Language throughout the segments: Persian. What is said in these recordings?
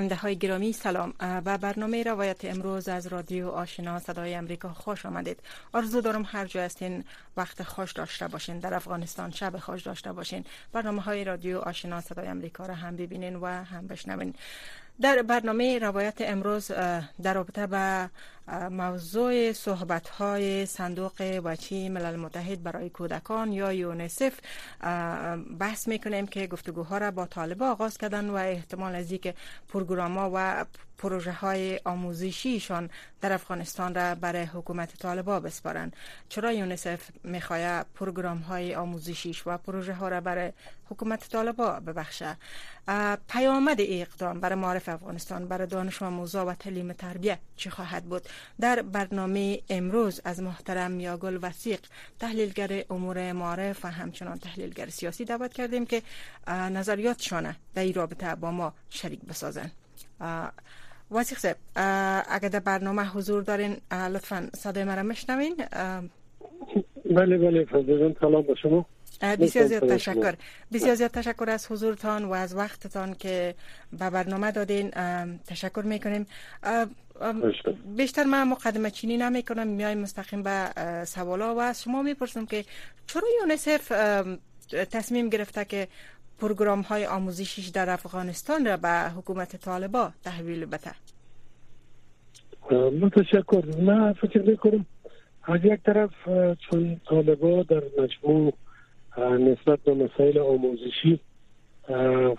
شنونده های گرامی سلام و برنامه روایت امروز از رادیو آشنا صدای امریکا خوش آمدید. آرزو دارم هر جا هستین وقت خوش داشته باشین در افغانستان شب خوش داشته باشین. برنامه های رادیو آشنا صدای امریکا را هم ببینین و هم بشنوین. در برنامه روایت امروز در رابطه به موضوع صحبت های صندوق بچی ملل متحد برای کودکان یا یونسف بحث می‌کنیم که گفتگوها را با طالبا آغاز کردن و احتمال از که پروگرام ها و پروژه های آموزشیشان در افغانستان را برای حکومت طالبا بسپارند. چرا یونسف می‌خواه پروگرام های آموزشیش و پروژه ها را برای حکومت طالبا ببخشه؟ پیامد اقدام برای معرف افغانستان برای دانش موضوع و تعلیم تربیه چی خواهد بود؟ در برنامه امروز از محترم میاگل وسیق تحلیلگر امور معرف و همچنان تحلیلگر سیاسی دعوت کردیم که نظریاتشان در این رابطه با ما شریک بسازن. واسیق صاحب اگر در برنامه حضور دارین لطفا صدای مرا مشنوین بله بله فضل سلام با شما. بسیار زیاد تشکر. بسیار زیاد تشکر از حضورتان و از وقتتان که به برنامه دادین. تشکر می‌کنیم. بیشتر من مقدمه چینی نمی کنم میای مستقیم به سوالا و از شما می‌پرسم که چرا یونسف تصمیم گرفته که پروگرام های آموزشیش در افغانستان را به حکومت طالبا تحویل بده؟ متشکر من فکر می‌کنم از یک طرف چون طالبا در مجموع نسبت به مسائل آموزشی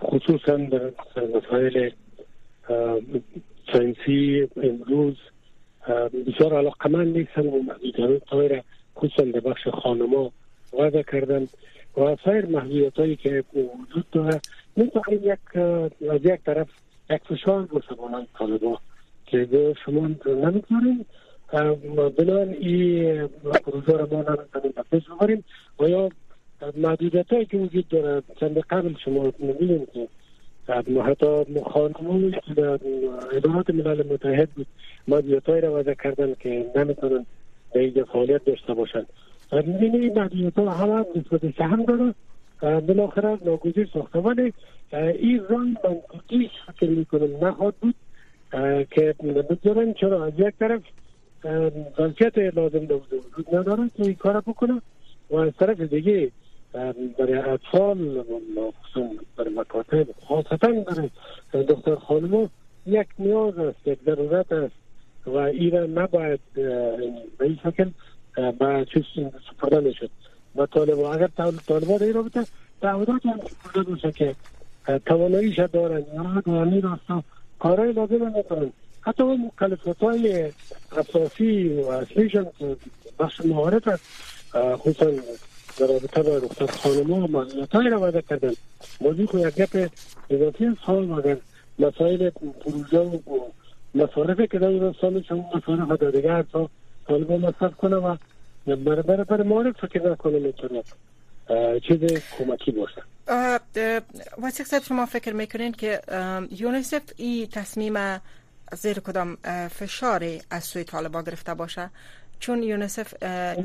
خصوصا در مسائل ساینسی امروز بسیار علاقه من نیستن و محدودیت را خصوصا در بخش خانما وضع کردن و سایر محدودیت هایی که وجود داره. این یک از یک طرف یک فشار مسلمانان طالبا که شما نمی‌تونیم بنان این پروژه را ما نمی‌تونیم پیش ببریم و یا محدودیت هایی که وجود داره چند قبل شما می‌بینیم که حتی خانمون که در ادارات ملل متحد بود. هایی را وضع کردن که نمی‌تونن به اینجا فعالیت داشته باشند می‌بینی این محدودیت ها همه نسبت سهم داره. بالاخره ناگزیر ساخته. ولی این رای منطقی فکر می‌کنم نخواد بود که بگذارن چرا از یک طرف ظرفیت لازم وجود نداره که این کار بکنه و از طرف دیگه برای اطفال برای مکاتب. خاصتا برای دختر خانم یک نیاز است یک ضرورت است و این نباید به این شکل به چیز سپرده می‌شد و طالبا اگر طالبا در این رابطه تعهدات هم سپرده باشه که تواناییش دارن یا دارنی راستا کارهای لازم می‌کنن. حتی اون مکلفات های اساسی و اصلیشان بخش معارف است. خصوصا در رابطه با دختر خانم ها مزیت های رو وضع کردن. موضوع خو یک گپ اضافی سال اگر مسائل پروژه و مصارفه که در سال چون مصارف در دیگه تا طالبا مصرف کنه و برای برای برای معارف فکر نکنه می‌تونه چیز کمکی باشه. واسیق صاحب شما فکر می‌کنین که یونیسف این تصمیم زیر کدام فشار از سوی طالبا گرفته باشه؟ چون یونیسف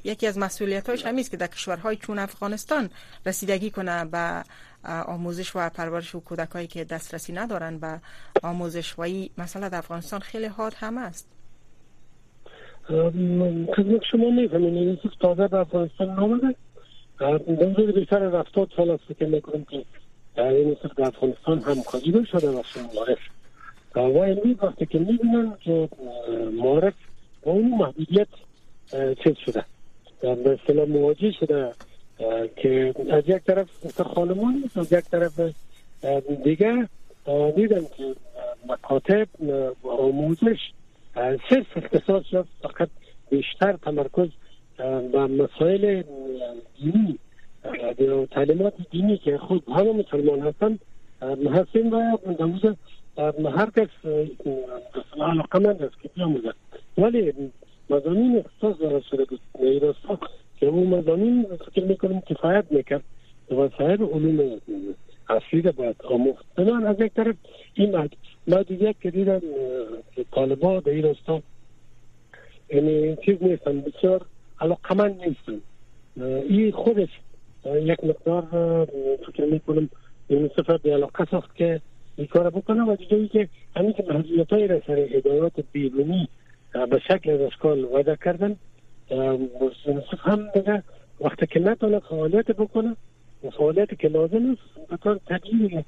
یکی از مسئولیتاش همیست که در کشورهای چون افغانستان رسیدگی کنه به آموزش و پرورش و کودکایی که دسترسی ندارن به آموزش و این مسئله در افغانستان خیلی حاد هم است. خدمت شما می‌فهمین یونیسف تازه به افغانستان نامده در بیشتر از افتاد سال است فکر می‌کنم که یونیسف در افغانستان همکاری شده و معارف و این وقتی که می‌بینن که معارف با اون محدودیت چیز شده. به اصطلاح مواجه شده که از یک طرف خانمان از یک طرف دیگه دیدن که مکاتب آموزش صرف اختصاص شد فقط بیشتر تمرکز و مسائل دینی تعلیمات دینی که خود همه مسلمان هستن. هستیم و دوز هر کس علاقه من است که بیاموزد. ولی مزامین اختصاص داره شده بود. ایراستا که اون مزامین فکر می‌کنم کفایت می‌کرد. و سایر علوم اصلی را باید آموخت. بنان از یک طرف این محدودیت که دیدن که طالبا در ایراستا یعنی چیز نیستن بسیار علاقه من نیستن این خودش یک مقدار فکر می‌کنم یونیسف به علاقه ساخت که این کار بکنه و دیگه که همین که محدودیت های را سر ادارات بیرونی به شکل از اشکال کردن یونیسف هم دیگه وقتی که نتونه فعالیت بکنه فعالیتی که لازم است بطور طبیعی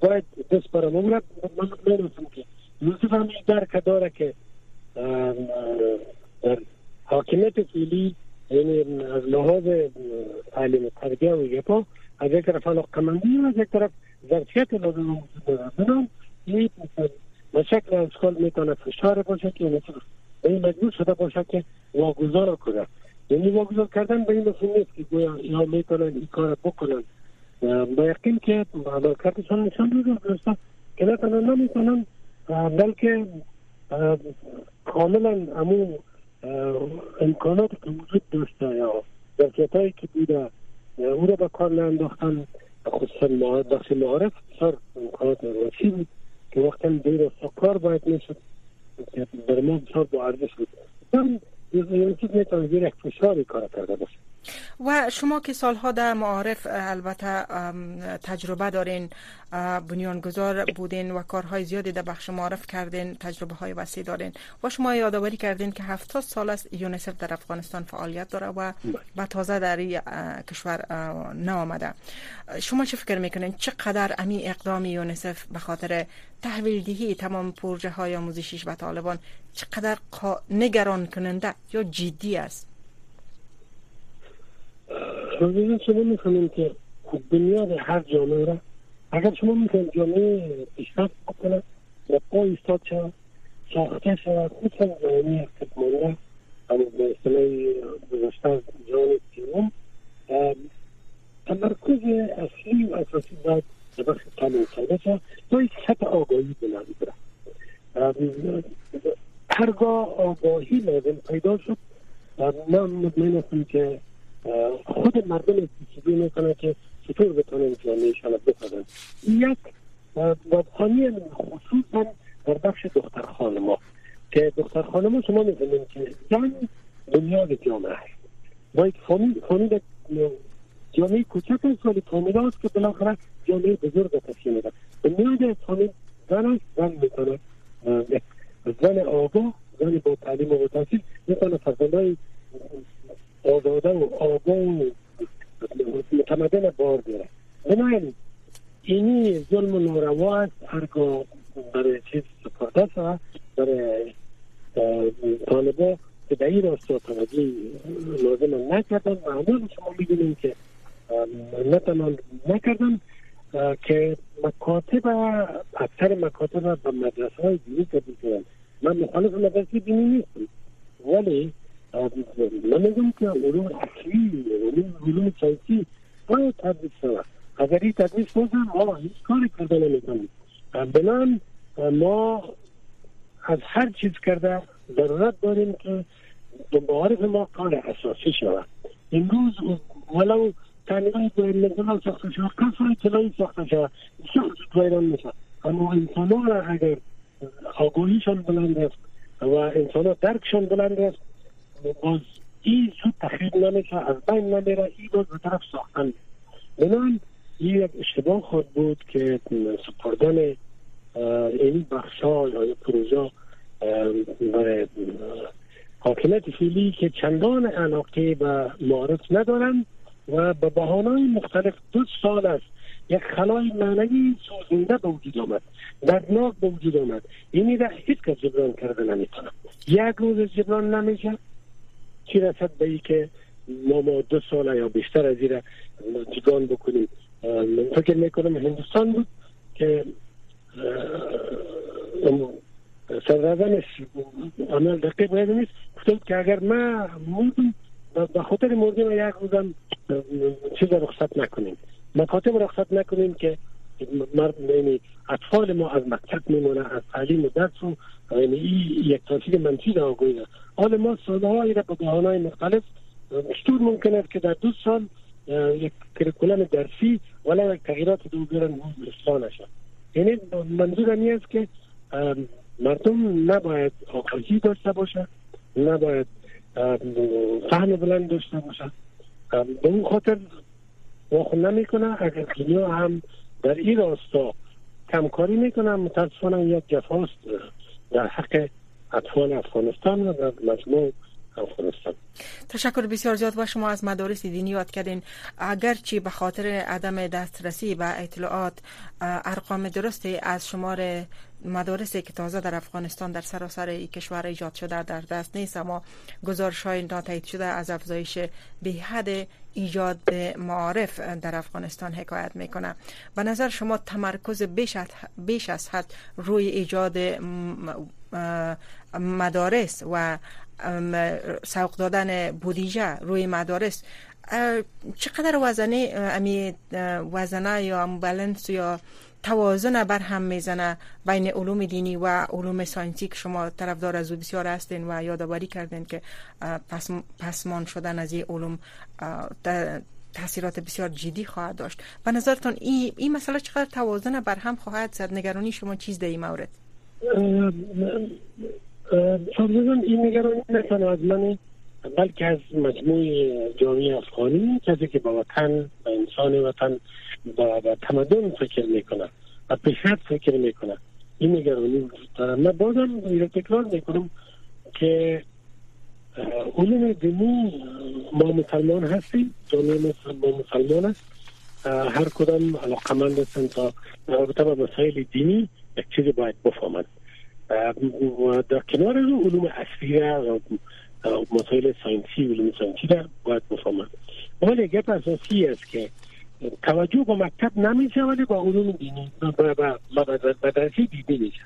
باید دست برای ممرد من مطمئن که یونیسف هم درک داره که حاکمیت فعلی یعنی از لحاظ تعلیم تربیه و یپا از یک طرف علاقمندی و از یک طرف ظرفیت لازم بنام یک مشکل از کل می‌تونه فشار باشه که این مجبور شده باشه که واگذار کنه. یعنی واگذار کردن به این مفهوم نیست که گویا یا می‌تونن این کار بکنن. با یقین که عملکردشان نشان میده که نه تنها نمی‌تونن بلکه کاملا امون امکانات که وجود داشته یا ظرفیت هایی که بوده او را به کار نانداختن خصوصا بخش معارف بسیار امکانات وسیع بود که وقتا دیر کار باید می‌شد. در ما بسیار با ارزش بود یعنی چیز می‌تونه یک فشاری کار کرده باشه و شما که سالها در معارف البته تجربه دارین بنیانگذار بودین و کارهای زیادی در بخش معارف کردین تجربه های وسیع دارین و شما یادآوری کردین که 70 سال است یونیسف در افغانستان فعالیت داره و به تازه در این کشور آمده شما چه فکر می‌کنین؟ چقدر امی اقدام یونیسف به خاطر تحویل دهی تمام پروژه های آموزشیش به طالبان چقدر نگران کننده یا جدی است؟ روزی شما می‌خوانیم که بنیاد هر جامعه را اگر شما می‌خواین جامعه پیشرفت بکنه و پا ایستاد شود ساخته شود خصوصا جامعه اقتصادمانده همون به اصطلاح گذشته جان سیوم تمرکز اصلی و اساسی باید در بخش تعلیم کرده شد تا یک سطح آگاهی بلند بره هرگاه آگاهی لازم پیدا شد من مطمئن هستم که خود مردم استفاده می‌کنه که چطور بتونن جامعه شان بکنن یک بادخانی خصوصا در بخش دختر خانما که دختر خانما شما می‌دونید که زن بنیاد جامعه است. باید فامیل جامعه کوچک است ولی فامیل است که بالاخره جامعه بزرگ تشکیل میده. بنیاد فامیل زن است زن می‌تونه زن آگاه زن با تعلیم و تحصیل می‌تونه فرزندهای آزاده و آگاه و متمدن بار بیاره بنابراین اینی ظلم و ناروا است هرگاه برای چیز سپرده شده برای طالبا که در این راستا توجه لازم نکردن معمول شما می‌دونیم که نتنان نکردن که مکاتب اکثر مکاتب به مدرسه های دینی تبدیل من مخالف مدرسه دینی نیستم. ولی من میگم که علوم اصلی علوم علوم سیاسی باید تدریس شود. این تدریس بودن ما هیچ کاری کرده نمی‌کنیم. بنان ما از هر چیز کرده ضرورت داریم که به ما کار اساسی شود. امروز ولو تعلیمای بین ساخته شود کسر اطلاعی ساخته شود شخص ویران میشه اما انسان ها اگر آگاهیشان بلند است و انسان ها درکشان بلند است. باز این زود تخریب نمیشه از بین نمیره این باز به طرف ساختن. بنان این یک اشتباه خود بود که سپردن این بخش ها یا پروژه برای حاکمیت فیلی که چندان علاقه به معارف ندارن و به بحانه مختلف دو سال است یک خلای معنوی سوزنده به وجود آمد. دردناک به وجود آمد. اینی را هیچ کس جبران کرده نمی‌تونه. یک روز جبران نمیشه. چی رسد به ای که ما ما دو سال یا بیشتر از این جگان بکنیم؟ فکر می‌کنم هندوستان بود که سرزنش عمل دقیق نیست. گفتم که اگر ما مردم به خاطر مردیم یک روزم چیز رخصت نکنیم. مکاتب رخصت نکنیم که مرد اطفال ما از مکتب میمونه از تعلیم و درس و یعنی یک تاثیر منفی در آگوی حال ما سالهایی را به بحانهای مختلف چطور ممکن است که در دو سال یک کرکولم درسی ولی یک تغییرات دو بیارن اصلاح نشد یعنی منظور است که مردم نباید آگاهی داشته باشه نباید فهم بلند داشته باشه. به اون خاطر واخو نمی‌کنه اگر دنیا هم در این راستا کمکاری می‌کنه متاسفانه یک جفاست. در حق اطفال افغانستان و در مجموع افغانستان. تشکر بسیار زیاد با شما از مدارس دینی یاد کردین. اگرچه به خاطر عدم دسترسی به اطلاعات ارقام درستی از شمار مدارسی که تازه در افغانستان در سراسر کشور ایجاد شده در دست نیست اما گزارش های ناتایید شده از افزایش به حد ایجاد معارف در افغانستان حکایت می‌کنه. به نظر شما تمرکز بیش از حد روی ایجاد مدارس و سوق دادن بودیجه روی مدارس چقدر وزنه امی وزنه یا بلنس یا توازن بر هم می‌زنه بین علوم دینی و علوم ساینسی که شما طرفدار از او بسیار هستین و یادآوری کردین که پس پسمان شدن از این علوم تاثیرات بسیار جدی خواهد داشت. به نظرتون این این مسئله چقدر توازن بر هم خواهد زد؟ نگرانی شما چیز در این مورد این نگرانی نتانه از من بلکه از مجموع جامعه افغانی کسی که با وطن با انسان وطن با, تمدن فکر می‌کنه و پیشرفت فکر می‌کنه. این نگرانی وجود من بازم این تکرار می‌کنم که علوم دینی ما مسلمان هستیم جامعه ما مسلمان است. هر کدام علاقمند هستن تا رابطه با مسائل دینی یک چیزی باید بفهمند. در کنار علوم عصریه و مسائل ساینسی علوم ساینسی را باید بفهمند. ولی گپ اساسی است که توجه با مکتب نمیشه ولی با علوم دینی با مدرسه دینی میشه.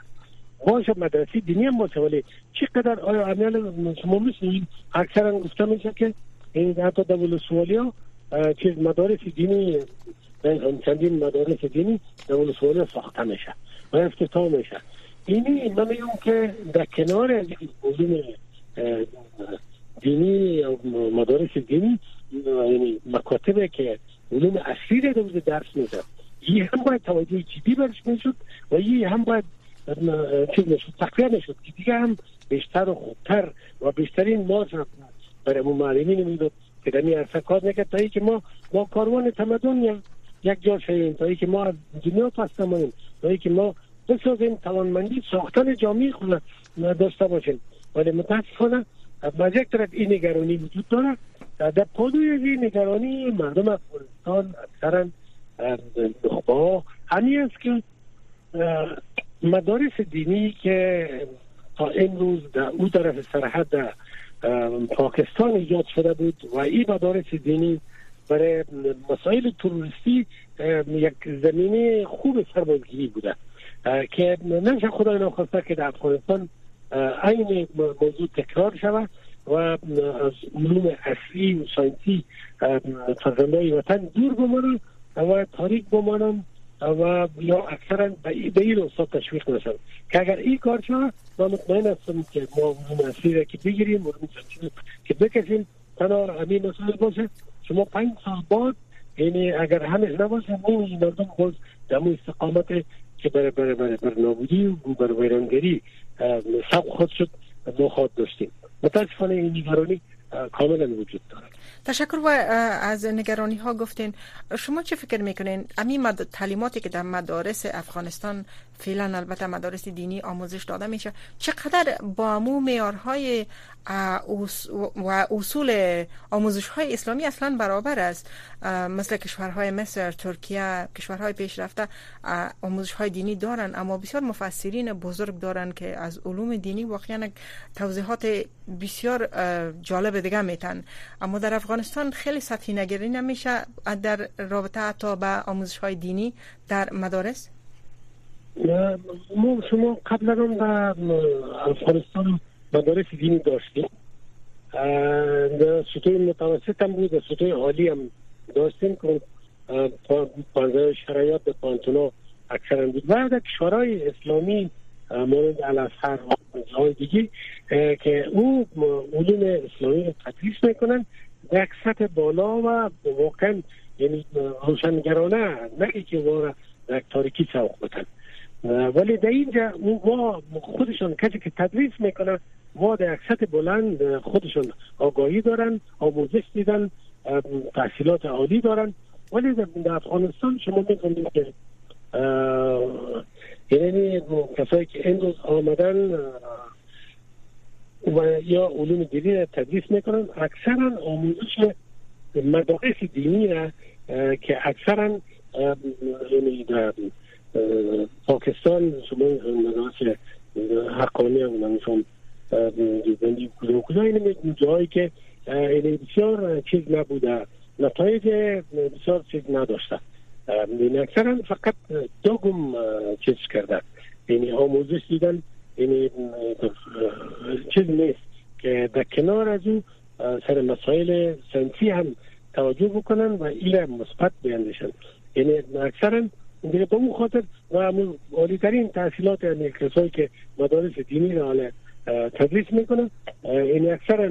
باشه مدرسه دینی هم باشه ولی چقدر آیا عمل شما میسنید اکثرا گفته میشه که این حتی دول سوالی ها چیز مدارس دینی چندین مدارس دینی دول سوالی ساخته میشه و افتتاح میشه. اینی من میگم که در کنار علوم دینی یا مدارس دینی یعنی مکاتبه که علوم اصلی در درس میده یه هم باید توجه جدی برش می‌شد و یه هم باید چیز نشد تقویه نشد که دیگه هم بیشتر و خوبتر و بیشترین ما برای مو معلمین می‌داد که در عرصه کار نکرد تا که ما ما کاروان تمدن یک جا شویم تا که ما از دنیا پس نمانیم تا که ما بسازیم توانمندی ساختن جامعه خود داشته باشیم. ولی متاسفانه از یک طرف این نگرانی وجود داره در پادوی این نگرانی مردم افغانستان اکثرا نخبه همی است که مدارس دینی که تا امروز در او طرف سرحد در پاکستان ایجاد شده بود و این مدارس دینی برای مسائل تروریستی یک زمینه خوب سربازگیری بوده. که نمیشه خدای نخواسته که در افغانستان این موضوع تکرار شود و از علوم اصلی و ساینسی فرزندهای وطن دور بمانم و تاریک بمانم و یا اکثرا به این راستا تشویق نشد که اگر این کار شد ما مطمئن هستم که ما علوم اصلی را که بگیریم علوم که بکشیم تنها همین مسئله باشه. شما پنج سال بعد یعنی اگر همش نباشه این مردم باز در استقامت که برای برای برای بر نابودی و برای ویرانگری سب خود شد ما خواهد داشتیم. متاسفانه این نگرانی کاملا وجود دارد. تشکر و از نگرانی ها گفتین. شما چه فکر می‌کنین؟ امی تعلیماتی که در مدارس افغانستان فعلا البته مدارس دینی آموزش داده میشه. چقدر با مو معیارهای و اصول آموزش های اسلامی اصلا برابر است. مثل کشورهای مصر ترکیه کشورهای پیشرفته آموزش های دینی دارن اما بسیار مفسرین بزرگ دارن که از علوم دینی واقعا توضیحات بسیار جالب دیگه میتن. اما در افغانستان خیلی سطحی نگری نمیشه در رابطه حتی به آموزش های دینی در مدارس. ما شما قبلا در افغانستان مدارس دینی داشتیم. در سطوح متوسط هم بود در سطوح عالی هم داشتیم که شرایط به پانتونا اکثرا بود. و در کشورهای اسلامی مورد الازهر و جای دیگه که او علوم اسلامی رو تدریس می‌کنن در سطح بالا و واقعا یعنی روشنگرانه نه که وارا در تاریکی سوق بتن ولی در اینجا ما خودشان کسی که تدریس می‌کنه ما در سطح بلند خودشان آگاهی دارن آموزش دیدن تحصیلات عالی دارن. ولی در افغانستان شما می‌کنید که یعنی کسایی که امروز آمدن و یا علوم دینی را تدریس می‌کنن اکثرا آموزش مدارس دینی را که اکثرا یعنی پاکستان شما مدارس حقانی هم چون دیدندی کدوم کدوم. این جایی که یعنی بسیار چیز نبوده. نتایج بسیار چیز نداشته. یعنی اکثرا فقط دو گم چیز کرده. یعنی آموزش دیدن یعنی چیز نیست که در کنار از او سر مسائل سنسی هم توجه بکنن و ایره مثبت بیندشن یعنی اکثرا دیگه به اون خاطر و عالی ترین تحصیلات یعنی کسایی که مدارس دینی را تدریس می‌کنن یعنی اکثرا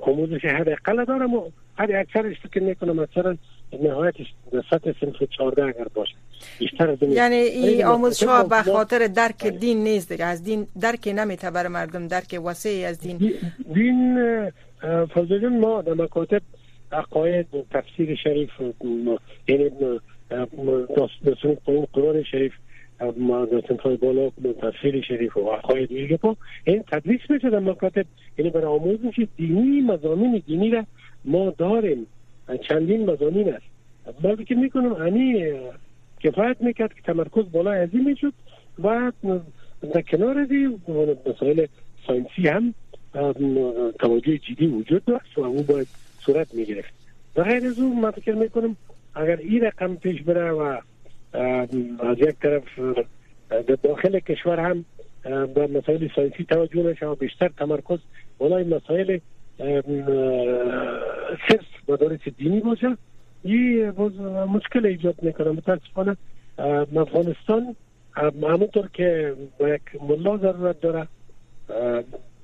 آموزش حداقل دارم و هر اکثرش فکر می‌کنم اکثرا نهایتش سطح سنف 14 اگر باشه. بیشتر یعنی این آموزش ها به خاطر درک دین نیست دیگه. از دین درک نمیته برای مردم درک وسیعی از دین. دین فضل ما در مکاتب عقاید تفسیر شریف یعنی داستان قرآن شریف داستان های بالا تفسیر شریف و عقاید دیگه این تدریس میشه در مکاتب یعنی برای آموزش دینی مزامین دینی را ما داریم چندین مزامین است ما که می‌کنم انی کفایت می‌کرد که تمرکز بالا ازی می‌شد و در کنار از مسائل ساینسی هم توجه جدی وجود داشت و اون باید صورت می‌گرفت و غیر از اون من فکر می‌کنم اگر این رقم پیش بره و از یک طرف در داخل کشور هم به مسائل ساینسی توجه نشه و بیشتر تمرکز بالای مسائل صرف مدارس دینی باشه این مشکل ایجاد می‌کنه. متاسفانه افغانستان همونطور که با یک ملا ضرورت داره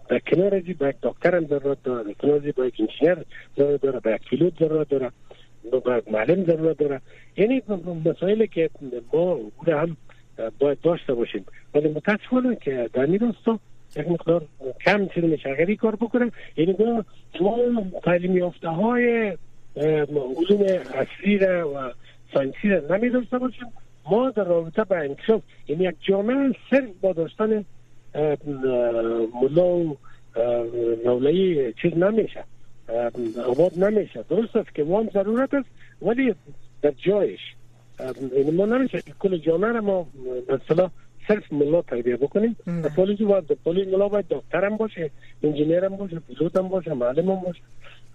در کنار با یک دکتر هم ضرورت داره در کنار با یک انجینیر ضرورت داره با یک پیلوت ضرورت داره. با یک معلم ضرورت داره. یعنی مسائلی که ما هم باید داشته باشیم. ولی متاسفانه که در این راستا یک مقدار کم چیز میشه کار بکنه. یعنی ما تعلیم یافته های علوم عصری و ساینسی را نمی داشته باشیم. ما در رابطه با انکشاف یعنی یک جامعه صرف با داشتن ملا و مولوی چیز نمیشه. آباد نمیشه. درست است که او هم ضرورت است ولی در جایش. یعنی ما نمیشه کل جامعه را ما مثلا صرف ملا تربیه بکنیم. پلیس باید پلیس ملا باید دکتر هم باشه انجینیر هم باشه پیلوت هم باشه معلم هم باشه.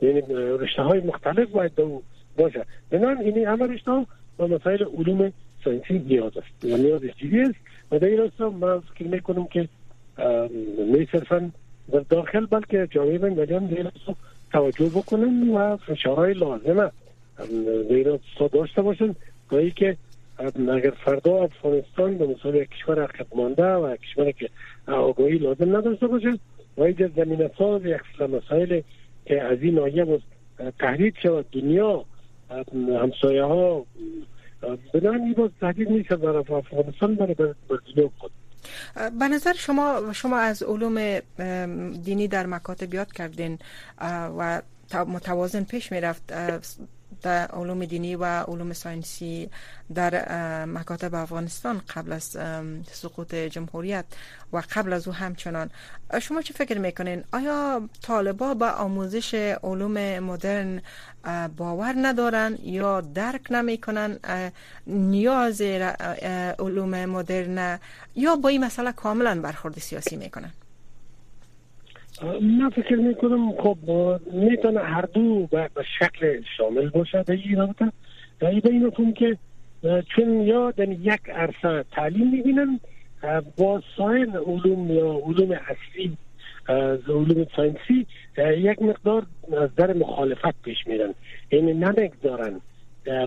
یعنی رشته های مختلف باید دو باشه. بنابراین اینی همه رشته ها با مسائل علوم ساینسی نیاز است. و نیاز جدی است. و در این راستا من فکر می‌کنم که نه صرفا در داخل بلکه جامعه بین المللی در توجه بکنن و فشارهای لازمه در این داشته باشن. گاهی که اگر فردا افغانستان به مثابه یک کشور عقب مانده و کشوری که آگاهی لازم نداشته باشه و اینجا زمین ساز یک مسائل که از این ناحیه باز تهدید شود. دنیا همسایه ها بنابراین باز تهدید میشه برای افغانستان برای دنیا خود. به نظر شما شما از علوم دینی در مکاتب یاد کردین و متوازن پیش می‌رفت در علوم دینی و علوم ساینسی در مکاتب افغانستان قبل از سقوط جمهوریت و قبل از او همچنان. شما چه فکر می‌کنین؟ آیا طالبا به آموزش علوم مدرن باور ندارن یا درک نمی‌کنن نیاز علوم مدرن یا با این مسئله کاملا برخورد سیاسی می‌کنن؟ من فکر می‌کنم خب می‌تونه هر دو به شکل شامل باشه در این رابطه. در این که چون یا در یک عرصه تعلیم می‌بینن با سایر علوم یا علوم اصلی علوم ساینسی یک مقدار از در مخالفت پیش میرن. یعنی نمی‌گذارن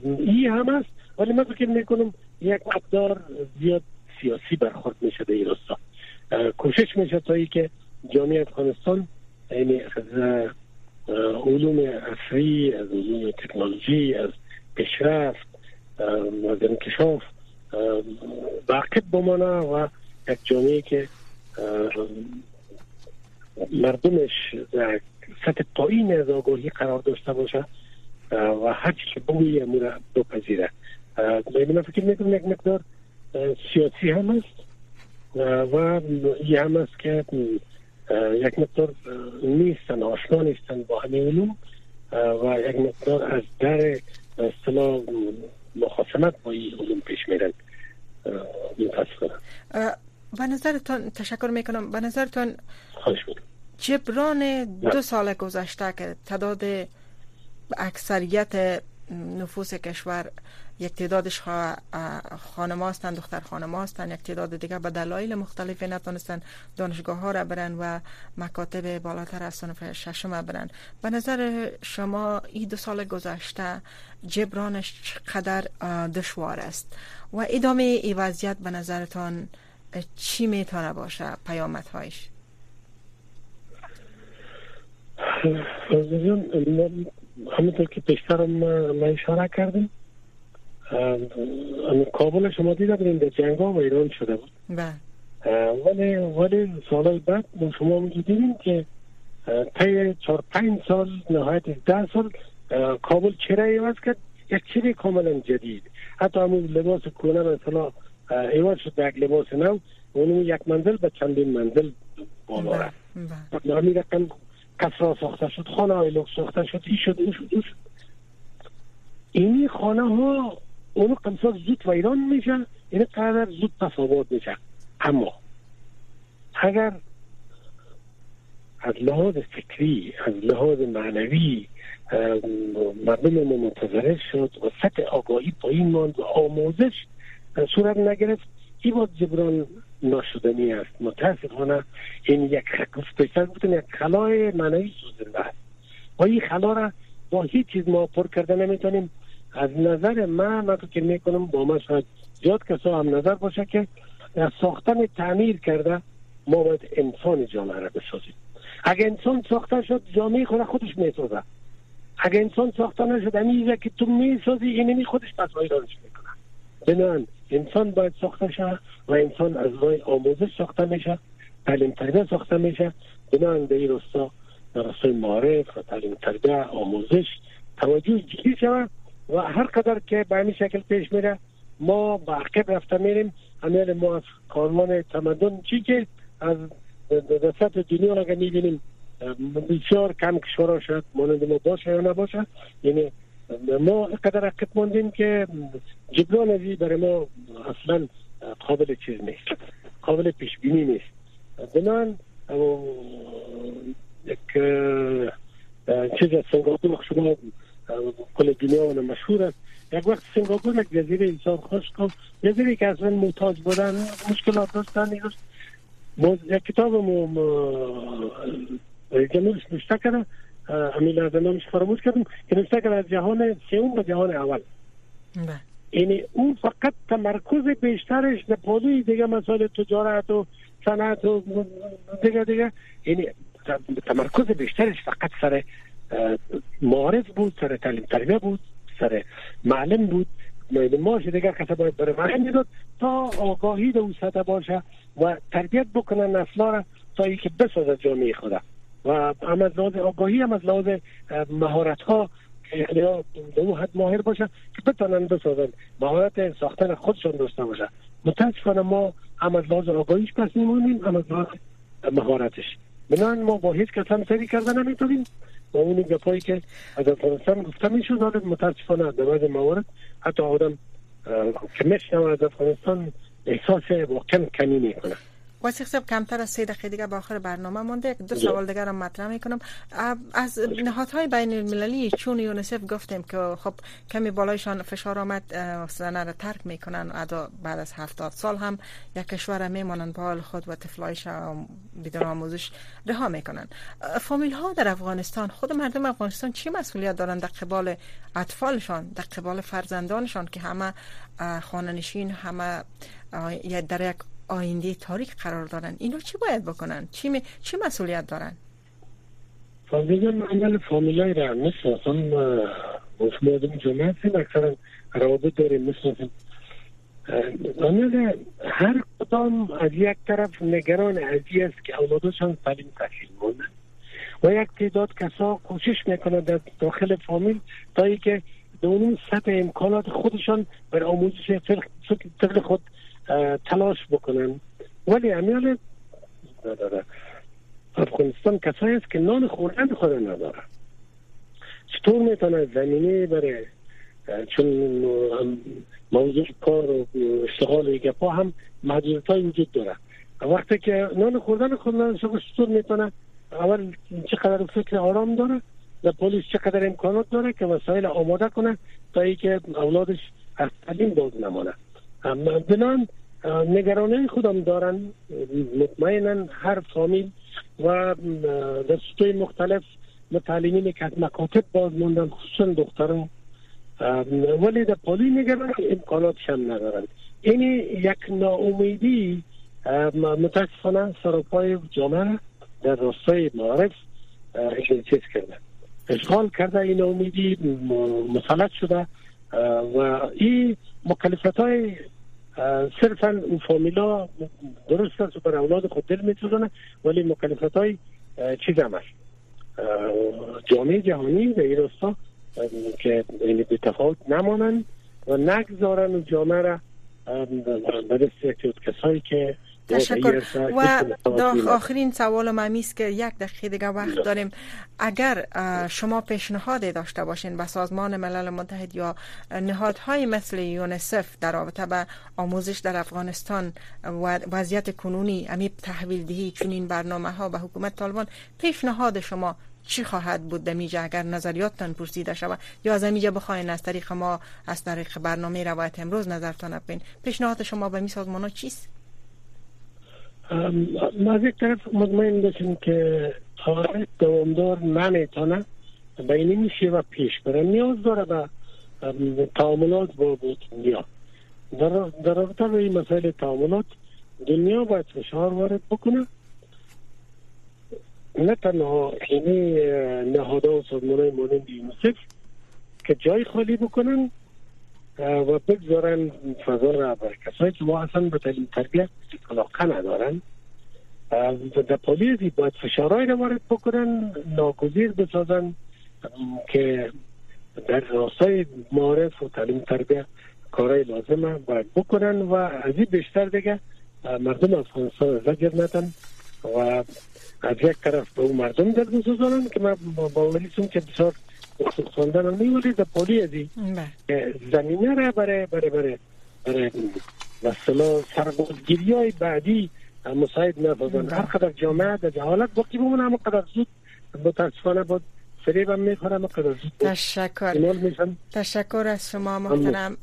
این هم است ولی من فکر می‌کنم یک مقدار زیاد سیاسی برخورد میشه در این راستا. کوشش میشه تا ای که جامعه افغانستان یعنی از علوم اصری از علوم تکنولوژی از پیشرفت از انکشاف واقف بمانه و یک جامعه که مردمش در سطح پایین از آگاهی قرار داشته باشه و هر چی که بگویی امور بپذیره. من فکر می‌کنم یک مقدار سیاسی هم است و این هم است که یک مقدار نیستن آشنا نیستن با همه علوم و یک مقدار از در اصطلاح مخاصمت با این علوم پیش میرن. به نظرتان تشکر می‌کنم. به نظرتان جبران دو سال گذشته که تعداد اکثریت نفوس کشور یک تعدادش خانم هستند دختر خانم هستند یک تعداد دیگه به دلایل مختلفی نتونستن دانشگاه ها را برن و مکاتب بالاتر از صنف ششم برن. به نظر شما این دو سال گذشته جبرانش چقدر دشوار است؟ و ادامه ای وضعیت به نظرتان چی می‌تونه باشه پیامدهایش؟ همونطور که پیشترم ما اشاره کردیم کابل شما دیده بودین در جنگ ها و ایران شده بود. بله. ولی ولی سال بعد شما دیدیم که طی چهار پنج سال نهایت ده سال کابل چرا ایواز کرد؟ یک چیزی کاملا جدید. حتی همون لباس کونه مثلا ایواز شد یک لباس نو اونو یک منزل به چندین منزل بالا رفت. همین رقم کسرا ساخته شد خانه های لوکس ساخته شد ای شد این شد این شد. اینی خانه ها اونو قمسا زود ویران میشه این قدر زود تصابات میشه اما اگر از لحاظ فکری از لحاظ معنوی مردم ما منتظره شد و سطح آگاهی پایین ماند و آموزش صورت نگرفت. این باید جبران ناشدنی است. متاسفانه این یک پیشتر بودن یک خلای معنوی سوزنده است. و این خلا را با هیچ چیز ما پر کرده نمی‌تونیم. از نظر من من فکر می‌کنم با ما شاید زیاد کسا هم نظر باشه که ساختن تعمیر کرده ما باید انسان جامعه را بسازیم. اگر انسان ساخته شد جامعه خود خودش می‌سازه. اگر انسان ساخته نشد امیزه که تو می‌سازی اینمی خودش پس ویرانش می‌کنه. بنان انسان باید ساخته شه و انسان از رای آموزش ساخته میشه تعلیم تربیه ساخته میشه. بنان در این رستا در رستای معارف و تعلیم تربیه آموزش توجه جدی شود؟ و هر قدر که به همین شکل پیش میره ما با عقب رفته میریم. امیل ما از کارمان تمدن چی که از سطح دنیا را می‌بینیم بسیار کم کشورها شد مانند ما باشه یا نباشه. یعنی ما قدر عقب ماندیم که جبران ازی برای ما اصلا قابل چیز نیست قابل پیش بینی نیست بنان یک چیز از سنگاپور شما کل دنیا و مشهور یک وقت سنگاپور یک جزیره انسان خشک و جزیره که اصلا محتاج بودن مشکلات داشتن یک کتاب جنوبش نشته کرده همین لحظه نامش فراموش کردم که نشته کرده از جهان سیوم به جهان اول. یعنی اون فقط تمرکز بیشترش در پالوی دیگه مسائل تجارت و صنعت و دیگه دیگه. یعنی تمرکز بیشترش فقط سر معارف بود سر تعلیم تربیه بود سر معلم بود. ماش دیگر کسا باید برای معلم می‌داد تا آگاهی در اون سطح باشه و تربیت بکنن نسلا را تا ای که بسازه جامعه خوده و هم از لحاظ آگاهی هم از لحاظ مهارت ها یعنی به اون حد ماهر باشه که بتانن بسازن. مهارت ساختن خودشون داشته باشه متاسفانه ما هم از لحاظ آگاهیش پس میمونیم هم از لحاظ مهارتش. بنان ما با هیچ کس هم سری کردن نمی‌تونیم. و اون گپایی که از افغانستان گفته می‌شد حالا متاسفانه در بعض موارد حتی آدم که میشنم از افغانستان احساس واقعا کمی می‌کنه. واسه صاحب کمتر از سه دقیقه دیگه به آخر برنامه مونده. دو سوال دیگر رو مطرح می‌کنم. از نهادهای بین المللی چون یونسف گفتیم که خب کمی بالایشان فشار آمد زنه را ترک می‌کنن ادا بعد از هفتاد سال هم یک کشور میمانند به حال خود و طفلایش بدون آموزش رها می‌کنن. فامیل ها در افغانستان خود مردم افغانستان چی مسئولیت دارن در قبال اطفالشان در قبال فرزندانشان که همه خاننشین همه در یک آینده تاریک قرار دارن. اینا چی باید بکنن؟ چی, می... چی مسئولیت دارن؟ فامیل عمل فامیلای را می‌شناسم مردم جمعه هستیم اکثرا روابط داریم می‌شناسیم. هر کدام از یک طرف نگران ازی است که اولادشان تعلیم تحصیل مونده و یک تعداد کسا کوشش می‌کنند در داخل فامیل تا که اون سطح امکانات خودشان بر آموزش طفل خود تلاش بکنن. ولی امیال افغانستان کسایی است که نان خوردن خود نداره چطور می‌تونه زمینه برای چون موضوع کار و اشتغال و پا هم محدودیت های وجود داره. وقتی که نان خوردن خود نداره چطور می‌تونه؟ اول چقدر فکر آرام داره؟ و پلیس چقدر امکانات داره که وسایل آماده کنه تا ای که اولادش از تعلیم باز نمانه بنان نگرانه خودم دارن مطمئنا هر فامیل و دستوی مختلف متعلیمین که از مکاتب باز موندن خصوصا دختران. ولی در پالی نگران امکاناتش هم ندارن. این یک ناامیدی متاسفانه سراپای جامعه در راستای معارف چیز کرده اشغال کرده این امیدی مسلط شده. و این مکلفت های صرفا اون فامیلا درست است بر اولاد خود دل می‌تونه ولی مکلفت های چیز هم است. جامعه جهانی و این راستا که این به تفاوت نمانند و نگذارن جامعه را به دست کسایی که تشکر. و آخرین سوال من که یک دقیقه دیگه وقت داریم. اگر شما پیشنهاد داشته باشین به سازمان ملل متحد یا نهادهای مثل یونسف در رابطه به آموزش در افغانستان و وضعیت کنونی امی تحویل دهی چون این برنامه ها به حکومت طالبان پیشنهاد شما چی خواهد بود؟ دمیجه اگر نظریاتتان پرسیده شود یا از امیجا بخواین از طریق ما از طریق برنامه روایت امروز نظرتان بین پیشنهاد شما به می سازمان ها چیست؟ ما از یک طرف مطمئن باشیم که تاریخ دوامدار نمی‌تونه به میشه و پیش بره. نیاز داره به تعاملات با دنیا. در رابطه به این مسائل تعاملات دنیا باید فشار وارد بکنه. نه تنها اینی نهادا و سازمان مانند یونسف که جای خالی بکنن و بگذارن فضا را بر کسایی که اصلا به تعلیم تربیت علاقه ندارن. در پالیزی باید فشارهای را وارد بکنن ناگزیر بسازن که در راستای معارف و تعلیم تربیت کارهای لازمه باید بکنن و از این بیشتر دیگه مردم افغانستان زجر ندن و از یک طرف به اون مردم در که ما باوریستم که بسیار خواندن هم نیولی در پولی ازی. زمینه را برای برای برای برای مثلا سربازگیری های بعدی مساعد بله. هر قدر جامعه در جهالت باقی بمونه اما قدر زود متاسفانه بود تشکر. تشکر از شما محترم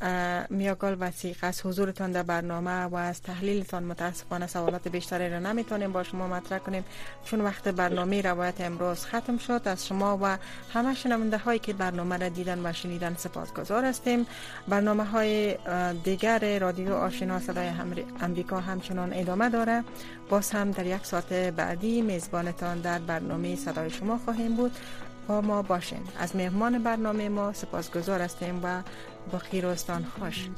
میاگل وسیق. از حضورتان در برنامه و از تحلیلتان متاسفانه سوالات بیشتری را نمی‌تونیم با شما مطرح کنیم چون وقت برنامه روایت امروز ختم شد. از شما و همه شنونده هایی که برنامه را دیدن و شنیدن سپاسگزار هستیم. برنامه های دیگر رادیو آشنا صدای امریکا همچنان ادامه داره. باز هم در یک ساعت بعدی میزبانتان در برنامه صدای شما خواهیم بود. با ما باشین. از مهمان برنامه ما سپاسگزار هستیم و با خیرستان خوش